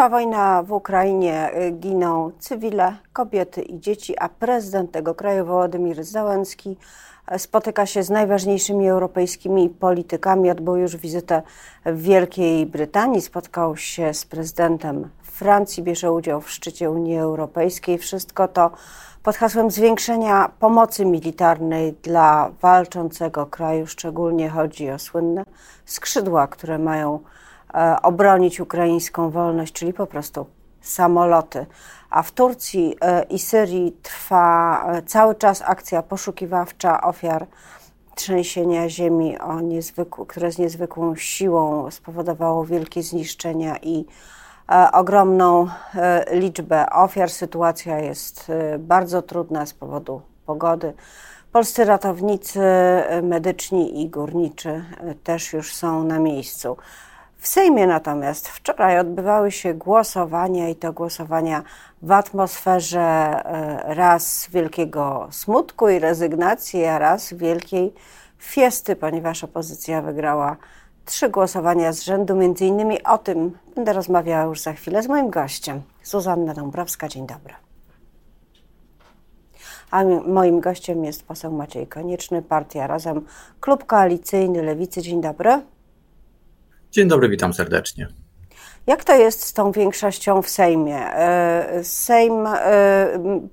Trwa wojna w Ukrainie, giną cywile, kobiety i dzieci, a prezydent tego kraju, Wołodymir Załęski, spotyka się z najważniejszymi europejskimi politykami. Odbył już wizytę w Wielkiej Brytanii, spotkał się z prezydentem Francji, bierze udział w szczycie Unii Europejskiej. Wszystko to pod hasłem zwiększenia pomocy militarnej dla walczącego kraju. Szczególnie chodzi o słynne skrzydła, które mają obronić ukraińską wolność, czyli po prostu samoloty. A w Turcji e, i Syrii trwa e, cały czas akcja poszukiwawcza ofiar trzęsienia ziemi, o które z niezwykłą siłą spowodowało wielkie zniszczenia i e, ogromną liczbę ofiar. Sytuacja jest bardzo trudna z powodu pogody. Polscy ratownicy medyczni i górniczy też już są na miejscu. W Sejmie natomiast wczoraj odbywały się głosowania i to głosowania w atmosferze e, raz wielkiego smutku i rezygnacji, a raz wielkiej fiesty, ponieważ opozycja wygrała trzy głosowania z rzędu. Między innymi o tym będę rozmawiała już za chwilę z moim gościem, Zuzanna Dąbrowska. Dzień dobry. A moim gościem jest poseł Maciej Konieczny, Partia Razem, Klub Koalicyjny Lewicy. Dzień dobry. Dzień dobry, witam serdecznie. Jak to jest z tą większością w Sejmie? E, Sejm e,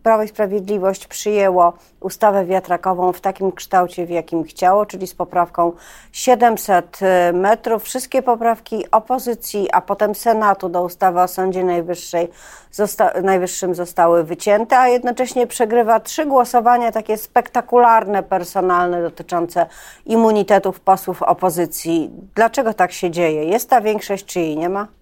Prawo i Sprawiedliwość przyjęło ustawę wiatrakową w takim kształcie, w jakim chciało, czyli z poprawką 700 e, metrów. Wszystkie poprawki opozycji, a potem Senatu do ustawy o Sądzie Najwyższej, zosta Najwyższym zostały wycięte, a jednocześnie przegrywa trzy głosowania takie spektakularne, personalne dotyczące immunitetów posłów opozycji. Dlaczego tak się dzieje? Jest ta większość, czy jej nie ma?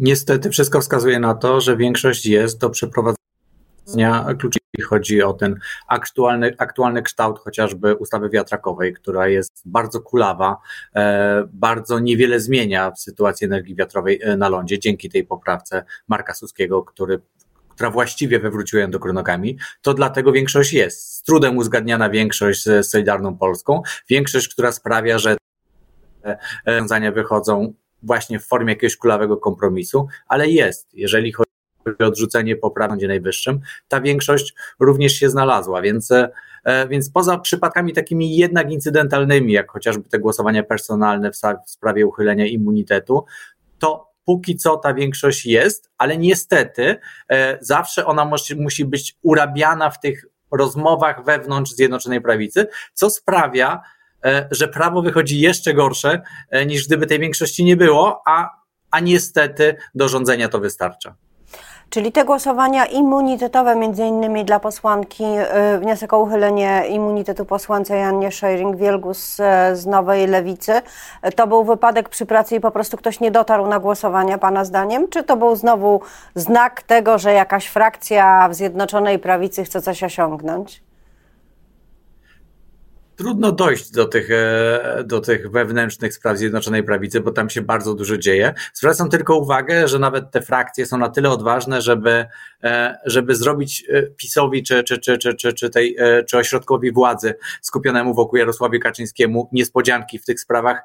Niestety wszystko wskazuje na to, że większość jest do przeprowadzenia kluczy, chodzi o ten aktualny, aktualny kształt chociażby ustawy wiatrakowej, która jest bardzo kulawa, e, bardzo niewiele zmienia w sytuacji energii wiatrowej e, na lądzie dzięki tej poprawce Marka Suskiego, który która właściwie wywróciła ją do kronogami, to dlatego większość jest. Z trudem uzgadniana większość z Solidarną Polską, większość, która sprawia, że te rozwiązania wychodzą właśnie w formie jakiegoś kulawego kompromisu, ale jest. Jeżeli chodzi o odrzucenie poprawki w Sądzie Najwyższym, ta większość również się znalazła, więc, e, więc poza przypadkami takimi jednak incydentalnymi, jak chociażby te głosowania personalne w, sprawie uchylenia immunitetu, to póki co ta większość jest, ale niestety e, zawsze ona musi, być urabiana w tych rozmowach wewnątrz Zjednoczonej Prawicy, co sprawia, że prawo wychodzi jeszcze gorsze e, niż gdyby tej większości nie było, a, a niestety do rządzenia to wystarcza. Czyli te głosowania immunitetowe, między innymi dla posłanki, e, wniosek o uchylenie immunitetu posłance Jannie Szojring-Wielgus z Nowej Lewicy, to był wypadek przy pracy i po prostu ktoś nie dotarł na głosowania, Pana zdaniem? Czy to był znowu znak tego, że jakaś frakcja w Zjednoczonej Prawicy chce coś osiągnąć? Trudno dojść do tych, e, do tych wewnętrznych spraw Zjednoczonej Prawicy, bo tam się bardzo dużo dzieje. Zwracam tylko uwagę, że nawet te frakcje są na tyle odważne, żeby, e, żeby zrobić e, PiSowi czy, czy, czy, czy, czy, czy, tej, czy ośrodkowi władzy skupionemu wokół Jarosławie Kaczyńskiemu niespodzianki w tych sprawach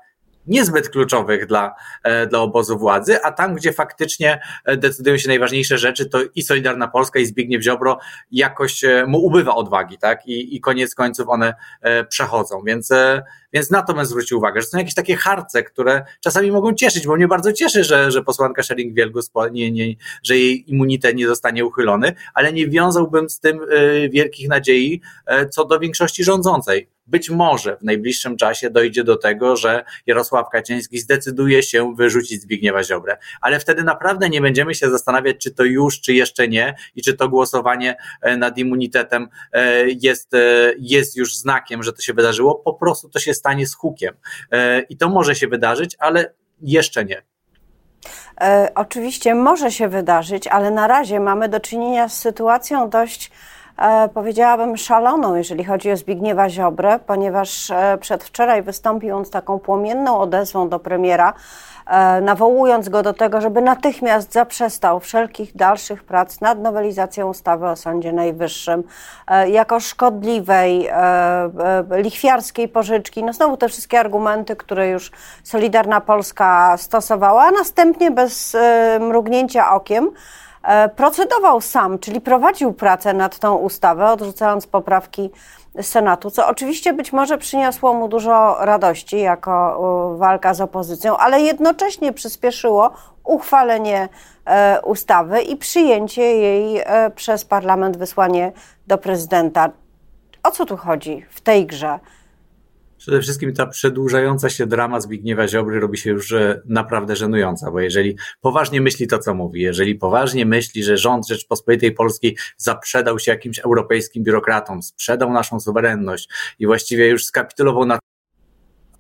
niezbyt kluczowych dla, e, dla obozu władzy, a tam, gdzie faktycznie e, decydują się najważniejsze rzeczy, to i Solidarna Polska, i Zbigniew Ziobro jakoś e, mu ubywa odwagi, tak? I, i koniec końców one przechodzą. Więc, więc na to bym zwrócił uwagę, że są jakieś takie harce, które czasami mogą cieszyć, bo mnie bardzo cieszy, że, że posłanka Schering-Wielgus, nie, nie, że jej immunitet nie zostanie uchylony, ale nie wiązałbym z tym wielkich nadziei co do większości rządzącej być może w najbliższym czasie dojdzie do tego, że Jarosław Kaczyński zdecyduje się wyrzucić Zbigniewa Ziobrę. Ale wtedy naprawdę nie będziemy się zastanawiać, czy to już, czy jeszcze nie i czy to głosowanie e, nad immunitetem jest, jest już znakiem, że to się wydarzyło. Po prostu to się stanie z hukiem. I to może się wydarzyć, ale jeszcze nie. E, oczywiście może się wydarzyć, ale na razie mamy do czynienia z sytuacją dość E, powiedziałabym, szaloną, jeżeli chodzi o Zbigniewa Ziobrę, ponieważ e, przedwczoraj wystąpił on z taką płomienną odezwą do premiera, e, nawołując go do tego, żeby natychmiast zaprzestał wszelkich dalszych prac nad nowelizacją ustawy o Sądzie Najwyższym e, jako szkodliwej, lichwiarskiej pożyczki. No znowu te wszystkie argumenty, które już Solidarna Polska stosowała, a następnie bez mrugnięcia okiem procedował sam, czyli prowadził pracę nad tą ustawą, odrzucając poprawki Senatu, co oczywiście być może przyniosło mu dużo radości jako walka z opozycją, ale jednocześnie przyspieszyło uchwalenie e, ustawy i przyjęcie jej e, przez parlament, wysłanie do prezydenta. O co tu chodzi w tej grze? Przede wszystkim ta przedłużająca się drama Zbigniewa Ziobry robi się już naprawdę żenująca, bo jeżeli poważnie myśli to, co mówi, jeżeli poważnie myśli, że rząd Rzeczpospolitej Polskiej zaprzedał się jakimś europejskim biurokratom, sprzedał naszą suwerenność i właściwie już skapitulował na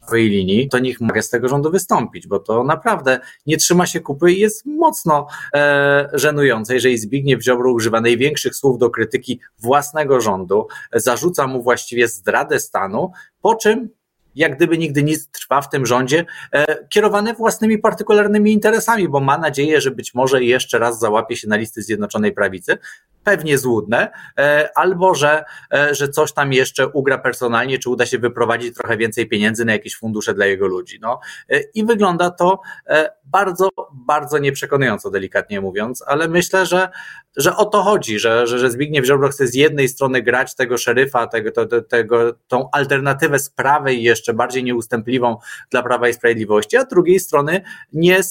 swojej linii, to niech mogę z tego rządu wystąpić, bo to naprawdę nie trzyma się kupy i jest mocno e, żenujące, jeżeli Zbigniew Ziobro używa największych słów do krytyki własnego rządu, zarzuca mu właściwie zdradę stanu, po czym jak gdyby nigdy nic trwa w tym rządzie, e, kierowane własnymi partykularnymi interesami, bo ma nadzieję, że być może jeszcze raz załapie się na listy Zjednoczonej Prawicy, pewnie złudne, e, albo że, e, że coś tam jeszcze ugra personalnie, czy uda się wyprowadzić trochę więcej pieniędzy na jakieś fundusze dla jego ludzi. No. E, I wygląda to bardzo, bardzo nieprzekonująco, delikatnie mówiąc, ale myślę, że, że o to chodzi, że, że, że Zbigniew Ziobro chce z jednej strony grać tego szeryfa, tego, to, tego, tą alternatywę z prawej jeszcze bardziej nieustępliwą dla Prawa i Sprawiedliwości, a z drugiej strony nie,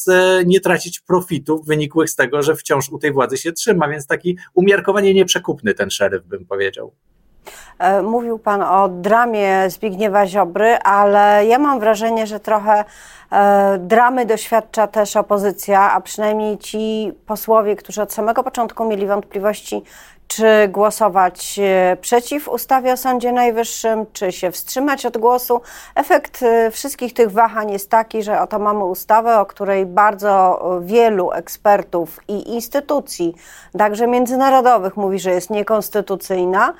nie tracić profitów wynikłych z tego, że wciąż u tej władzy się trzyma, więc taki umiar umiarkowanie nieprzekupny ten szeryf, bym powiedział. E, mówił Pan o dramie Zbigniewa Ziobry, ale ja mam wrażenie, że trochę e, dramy doświadcza też opozycja, a przynajmniej ci posłowie, którzy od samego początku mieli wątpliwości, czy głosować e, przeciw ustawie o Sądzie Najwyższym, czy się wstrzymać od głosu. Efekt e, wszystkich tych wahań jest taki, że oto mamy ustawę, o której bardzo wielu ekspertów i instytucji, także międzynarodowych, mówi, że jest niekonstytucyjna.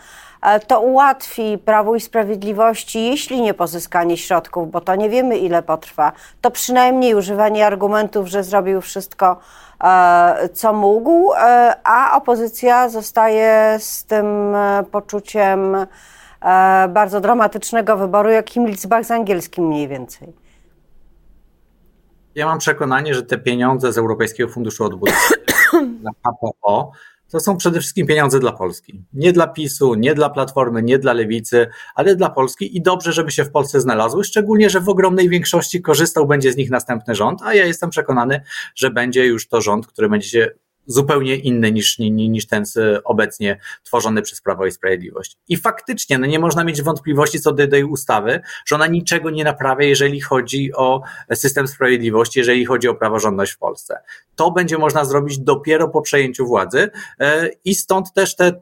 E, to ułatwi Prawu i Sprawiedliwości, jeśli nie pozyskanie środków, bo to nie wiemy ile potrwa, to przynajmniej używanie argumentów, że zrobił wszystko, e, co mógł, e, a opozycja zostaje z tym poczuciem bardzo dramatycznego wyboru, jak Himmelsbach z angielskim mniej więcej. Ja mam przekonanie, że te pieniądze z Europejskiego Funduszu Odbudowy na KPO to są przede wszystkim pieniądze dla Polski. Nie dla PiSu, nie dla Platformy, nie dla Lewicy, ale dla Polski i dobrze, żeby się w Polsce znalazły, szczególnie, że w ogromnej większości korzystał będzie z nich następny rząd, a ja jestem przekonany, że będzie już to rząd, który będzie się zupełnie inny niż, niż ten obecnie tworzony przez Prawo i Sprawiedliwość. I faktycznie no nie można mieć wątpliwości co do tej ustawy, że ona niczego nie naprawia, jeżeli chodzi o system sprawiedliwości, jeżeli chodzi o praworządność w Polsce. To będzie można zrobić dopiero po przejęciu władzy e, i stąd też te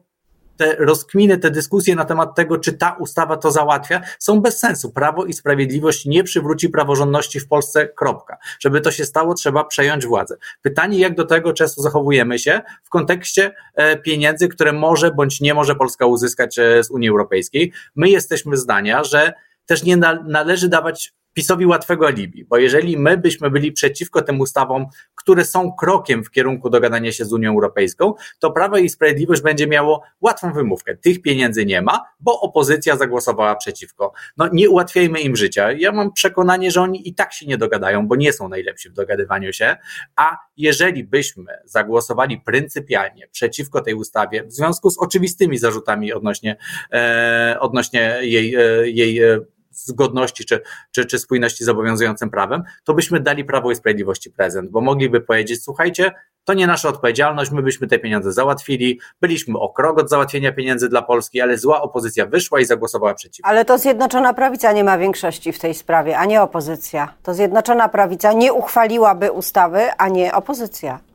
te rozkminy, te dyskusje na temat tego, czy ta ustawa to załatwia, są bez sensu. Prawo i Sprawiedliwość nie przywróci praworządności w Polsce, kropka. Żeby to się stało, trzeba przejąć władzę. Pytanie, jak do tego często zachowujemy się w kontekście e, pieniędzy, które może bądź nie może Polska uzyskać e, z Unii Europejskiej. My jesteśmy zdania, że też nie należy dawać PiSowi łatwego alibi, bo jeżeli my byśmy byli przeciwko tym ustawom, które są krokiem w kierunku dogadania się z Unią Europejską, to Prawo i Sprawiedliwość będzie miało łatwą wymówkę. Tych pieniędzy nie ma, bo opozycja zagłosowała przeciwko. No nie ułatwiajmy im życia. Ja mam przekonanie, że oni i tak się nie dogadają, bo nie są najlepsi w dogadywaniu się, a jeżeli byśmy zagłosowali pryncypialnie przeciwko tej ustawie, w związku z oczywistymi zarzutami odnośnie, e, odnośnie jej, e, jej e, zgodności czy, czy, czy spójności z obowiązującym prawem, to byśmy dali Prawo i Sprawiedliwości prezent, bo mogliby powiedzieć, słuchajcie, to nie nasza odpowiedzialność, my byśmy te pieniądze załatwili, byliśmy o krok od załatwienia pieniędzy dla Polski, ale zła opozycja wyszła i zagłosowała przeciwko. Ale to Zjednoczona Prawica nie ma większości w tej sprawie, a nie opozycja. To Zjednoczona Prawica nie uchwaliłaby ustawy, a nie opozycja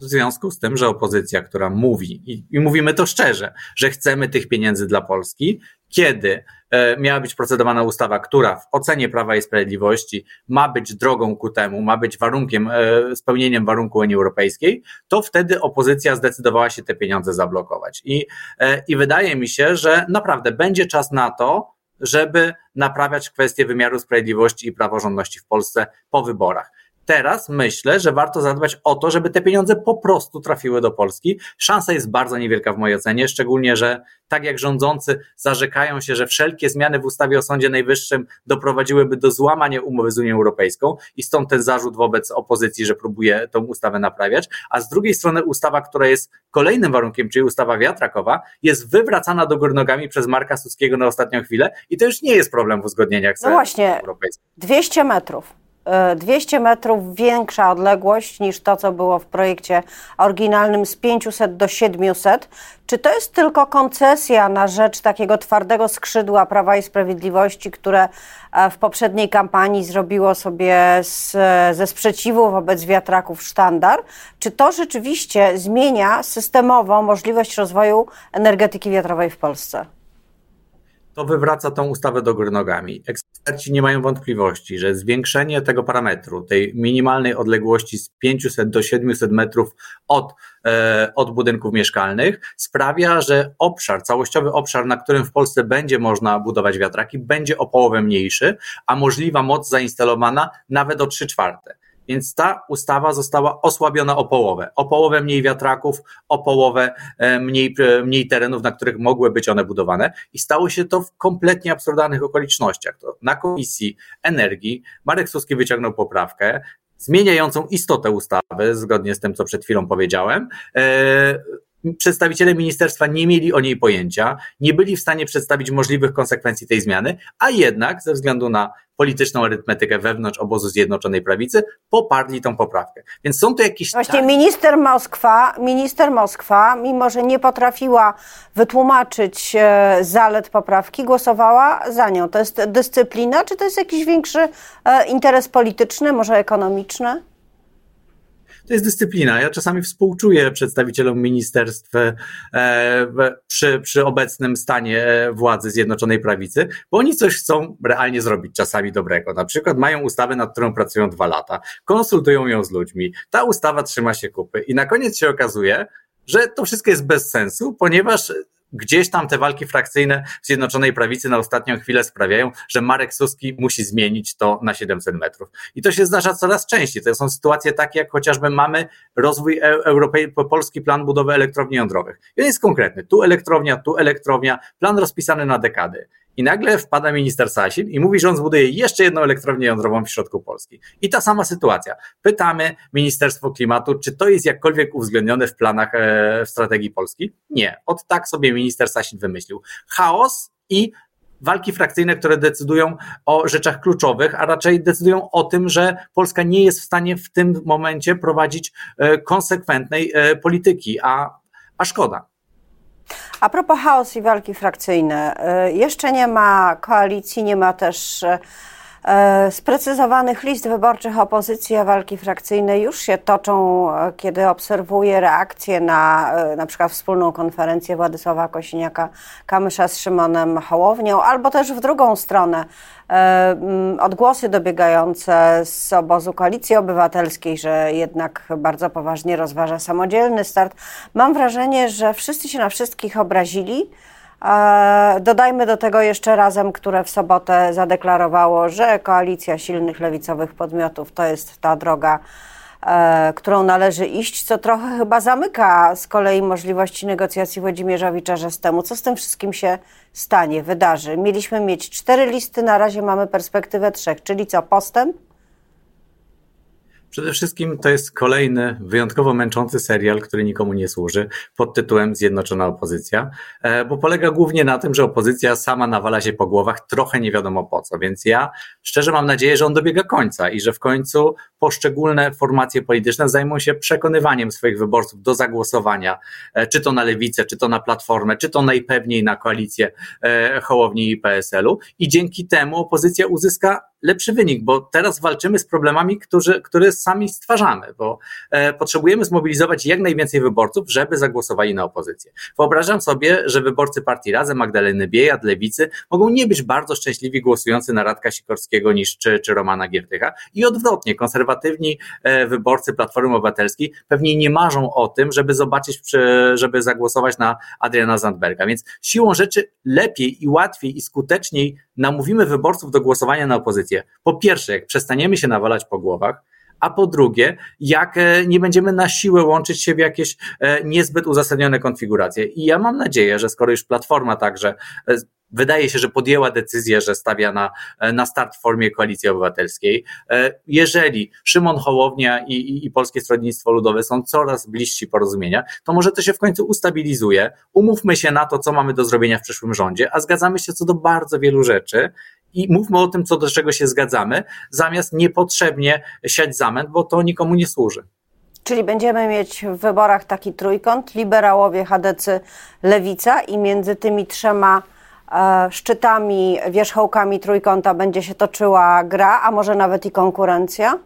w związku z tym, że opozycja, która mówi, i, i, mówimy to szczerze, że chcemy tych pieniędzy dla Polski, kiedy e, miała być procedowana ustawa, która w ocenie Prawa i Sprawiedliwości ma być drogą ku temu, ma być warunkiem, e, spełnieniem warunku Unii Europejskiej, to wtedy opozycja zdecydowała się te pieniądze zablokować. I, e, i wydaje mi się, że naprawdę będzie czas na to, żeby naprawiać kwestie wymiaru sprawiedliwości i praworządności w Polsce po wyborach Teraz myślę, że warto zadbać o to, żeby te pieniądze po prostu trafiły do Polski. Szansa jest bardzo niewielka w mojej ocenie, szczególnie, że tak jak rządzący zarzekają się, że wszelkie zmiany w ustawie o Sądzie Najwyższym doprowadziłyby do złamania umowy z Unią Europejską i stąd ten zarzut wobec opozycji, że próbuje tą ustawę naprawiać, a z drugiej strony ustawa, która jest kolejnym warunkiem, czyli ustawa wiatrakowa, jest wywracana do góry nogami przez Marka Suskiego na ostatnią chwilę i to już nie jest problem w uzgodnieniach z no właśnie, Europejską. 200 metrów. 200 metrów większa odległość niż to, co było w projekcie oryginalnym z 500 do 700. Czy to jest tylko koncesja na rzecz takiego twardego skrzydła Prawa i Sprawiedliwości, które e, w poprzedniej kampanii zrobiło sobie z, ze sprzeciwu wobec wiatraków sztandar? Czy to rzeczywiście zmienia systemowo możliwość rozwoju energetyki wiatrowej w Polsce? To wywraca tą ustawę do góry nogami. Eksperci nie mają wątpliwości, że zwiększenie tego parametru, tej minimalnej odległości z 500 do 700 metrów od, e, od budynków mieszkalnych sprawia, że obszar, całościowy obszar, na którym w Polsce będzie można budować wiatraki, będzie o połowę mniejszy, a możliwa moc zainstalowana nawet o 3 czwarte. Więc ta ustawa została osłabiona o połowę. O połowę mniej wiatraków, o połowę e, mniej, e, mniej terenów, na których mogły być one budowane. I stało się to w kompletnie absurdalnych okolicznościach. To na Komisji Energii Marek Suski wyciągnął poprawkę, zmieniającą istotę ustawy, zgodnie z tym, co przed chwilą powiedziałem. Przedstawiciele ministerstwa nie mieli o niej pojęcia, nie byli w stanie przedstawić możliwych konsekwencji tej zmiany, a jednak ze względu na polityczną arytmetykę wewnątrz obozu Zjednoczonej Prawicy poparli tą poprawkę. Więc są to jakieś... Właśnie minister Moskwa, minister Moskwa, mimo że nie potrafiła wytłumaczyć e, zalet poprawki, głosowała za nią. To jest dyscyplina, czy to jest jakiś większy e, interes polityczny, może ekonomiczny? To jest dyscyplina. Ja czasami współczuję przedstawicielom ministerstw e, przy, przy obecnym stanie władzy Zjednoczonej Prawicy, bo oni coś chcą realnie zrobić czasami dobrego. Na przykład mają ustawę, nad którą pracują dwa lata, konsultują ją z ludźmi, ta ustawa trzyma się kupy i na koniec się okazuje, że to wszystko jest bez sensu, ponieważ gdzieś tam te walki frakcyjne w Zjednoczonej Prawicy na ostatnią chwilę sprawiają, że Marek Suski musi zmienić to na 700 metrów. I to się zdarza coraz częściej. To są sytuacje takie, jak chociażby mamy rozwój e- Europej, polski plan budowy elektrowni jądrowych. I on jest konkretny. Tu elektrownia, tu elektrownia, plan rozpisany na dekady. I nagle wpada minister Sasin i mówi, że on zbuduje jeszcze jedną elektrownię jądrową w środku Polski. I ta sama sytuacja. Pytamy Ministerstwo Klimatu, czy to jest jakkolwiek uwzględnione w planach e, w strategii Polski? Nie. Od tak sobie minister Sasin wymyślił. Chaos i walki frakcyjne, które decydują o rzeczach kluczowych, a raczej decydują o tym, że Polska nie jest w stanie w tym momencie prowadzić e, konsekwentnej e, polityki, a, a szkoda. A propos chaos i walki frakcyjne, y, jeszcze nie ma koalicji, nie ma też y, sprecyzowanych list wyborczych opozycji, a walki frakcyjne już się toczą, kiedy obserwuję reakcje na na przykład wspólną konferencję Władysława Kosiniaka-Kamysza z Szymonem Hołownią, albo też w drugą stronę E, odgłosy dobiegające z obozu Koalicji Obywatelskiej, że jednak bardzo poważnie rozważa samodzielny start. Mam wrażenie, że wszyscy się na wszystkich obrazili. Dodajmy do tego jeszcze razem, które w sobotę zadeklarowało, że koalicja silnych lewicowych podmiotów to jest ta droga, e, którą należy iść, co trochę chyba zamyka z kolei możliwości negocjacji Włodzimierzowi Czarzastemu. Co z tym wszystkim się stanie, wydarzy. Mieliśmy mieć cztery listy, na razie mamy perspektywę trzech, czyli co, postęp? Przede wszystkim to jest kolejny wyjątkowo męczący serial, który nikomu nie służy, pod tytułem Zjednoczona Opozycja, e, bo polega głównie na tym, że opozycja sama nawala się po głowach, trochę nie wiadomo po co. Więc ja szczerze mam nadzieję, że on dobiega końca i że w końcu poszczególne formacje polityczne zajmą się przekonywaniem swoich wyborców do zagłosowania, e, czy to na lewicę, czy to na platformę, czy to najpewniej na koalicję e, Hołowni i PSL-u. I dzięki temu opozycja uzyska lepszy wynik, bo teraz walczymy z problemami, którzy, które sami stwarzamy, bo e, potrzebujemy zmobilizować jak najwięcej wyborców, żeby zagłosowali na opozycję. Wyobrażam sobie, że wyborcy partii Razem, Magdaleny Biejat, Lewicy mogą nie być bardzo szczęśliwi głosujący na Radka Sikorskiego niż czy, czy Romana Giertycha i odwrotnie, konserwatywni e, wyborcy Platformy Obywatelskiej pewnie nie marzą o tym, żeby zobaczyć, żeby zagłosować na Adriana Zandberga, więc siłą rzeczy lepiej i łatwiej i skuteczniej namówimy wyborców do głosowania na opozycję. Po pierwsze, jak przestaniemy się nawalać po głowach, a po drugie, jak e, nie będziemy na siłę łączyć się w jakieś e, niezbyt uzasadnione konfiguracje. I ja mam nadzieję, że skoro już Platforma także e, wydaje się, że podjęła decyzję, że stawia na, na start w formie koalicji obywatelskiej. Jeżeli Szymon Hołownia i, i, i Polskie Stronnictwo Ludowe są coraz bliżsi porozumienia, to może to się w końcu ustabilizuje. Umówmy się na to, co mamy do zrobienia w przyszłym rządzie, a zgadzamy się co do bardzo wielu rzeczy i mówmy o tym, co do czego się zgadzamy, zamiast niepotrzebnie siać zamęt, bo to nikomu nie służy. Czyli będziemy mieć w wyborach taki trójkąt, liberałowie, chadecy, lewica i między tymi trzema e, szczytami, wierzchołkami trójkąta będzie się toczyła gra, a może nawet i konkurencja?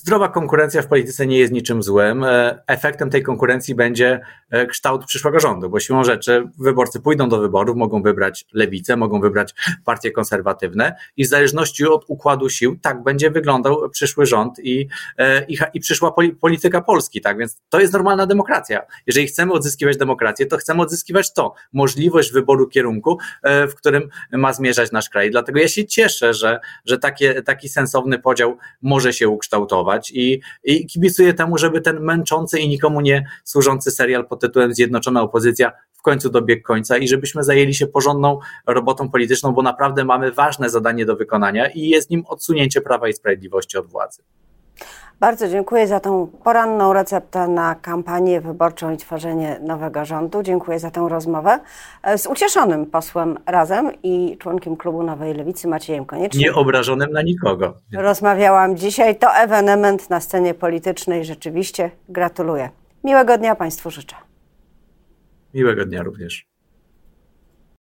Zdrowa konkurencja w polityce nie jest niczym złym. E, efektem tej konkurencji będzie e, kształt przyszłego rządu, bo siłą rzeczy wyborcy pójdą do wyborów, mogą wybrać lewicę, mogą wybrać partie konserwatywne i w zależności od układu sił tak będzie wyglądał przyszły rząd i, e, i, i przyszła polityka Polski. Tak więc to jest normalna demokracja. Jeżeli chcemy odzyskiwać demokrację, to chcemy odzyskiwać to, możliwość wyboru kierunku, w którym ma zmierzać nasz kraj. Dlatego ja się cieszę, że, że takie, taki sensowny podział może się ukształtować i, i kibicuję temu, żeby ten męczący i nikomu nie służący serial pod tytułem Zjednoczona Opozycja w końcu dobiegł końca i żebyśmy zajęli się porządną robotą polityczną, bo naprawdę mamy ważne zadanie do wykonania i jest nim odsunięcie Prawa i Sprawiedliwości od władzy. Bardzo dziękuję za tą poranną receptę na kampanię wyborczą i tworzenie nowego rządu. Dziękuję za tę rozmowę e, z ucieszonym posłem Razem i członkiem klubu Nowej Lewicy Maciejem Koniecznym. Nieobrażonym na nikogo. Rozmawiałam dzisiaj. To ewenement na scenie politycznej. Rzeczywiście gratuluję. Miłego dnia Państwu życzę. Miłego dnia również.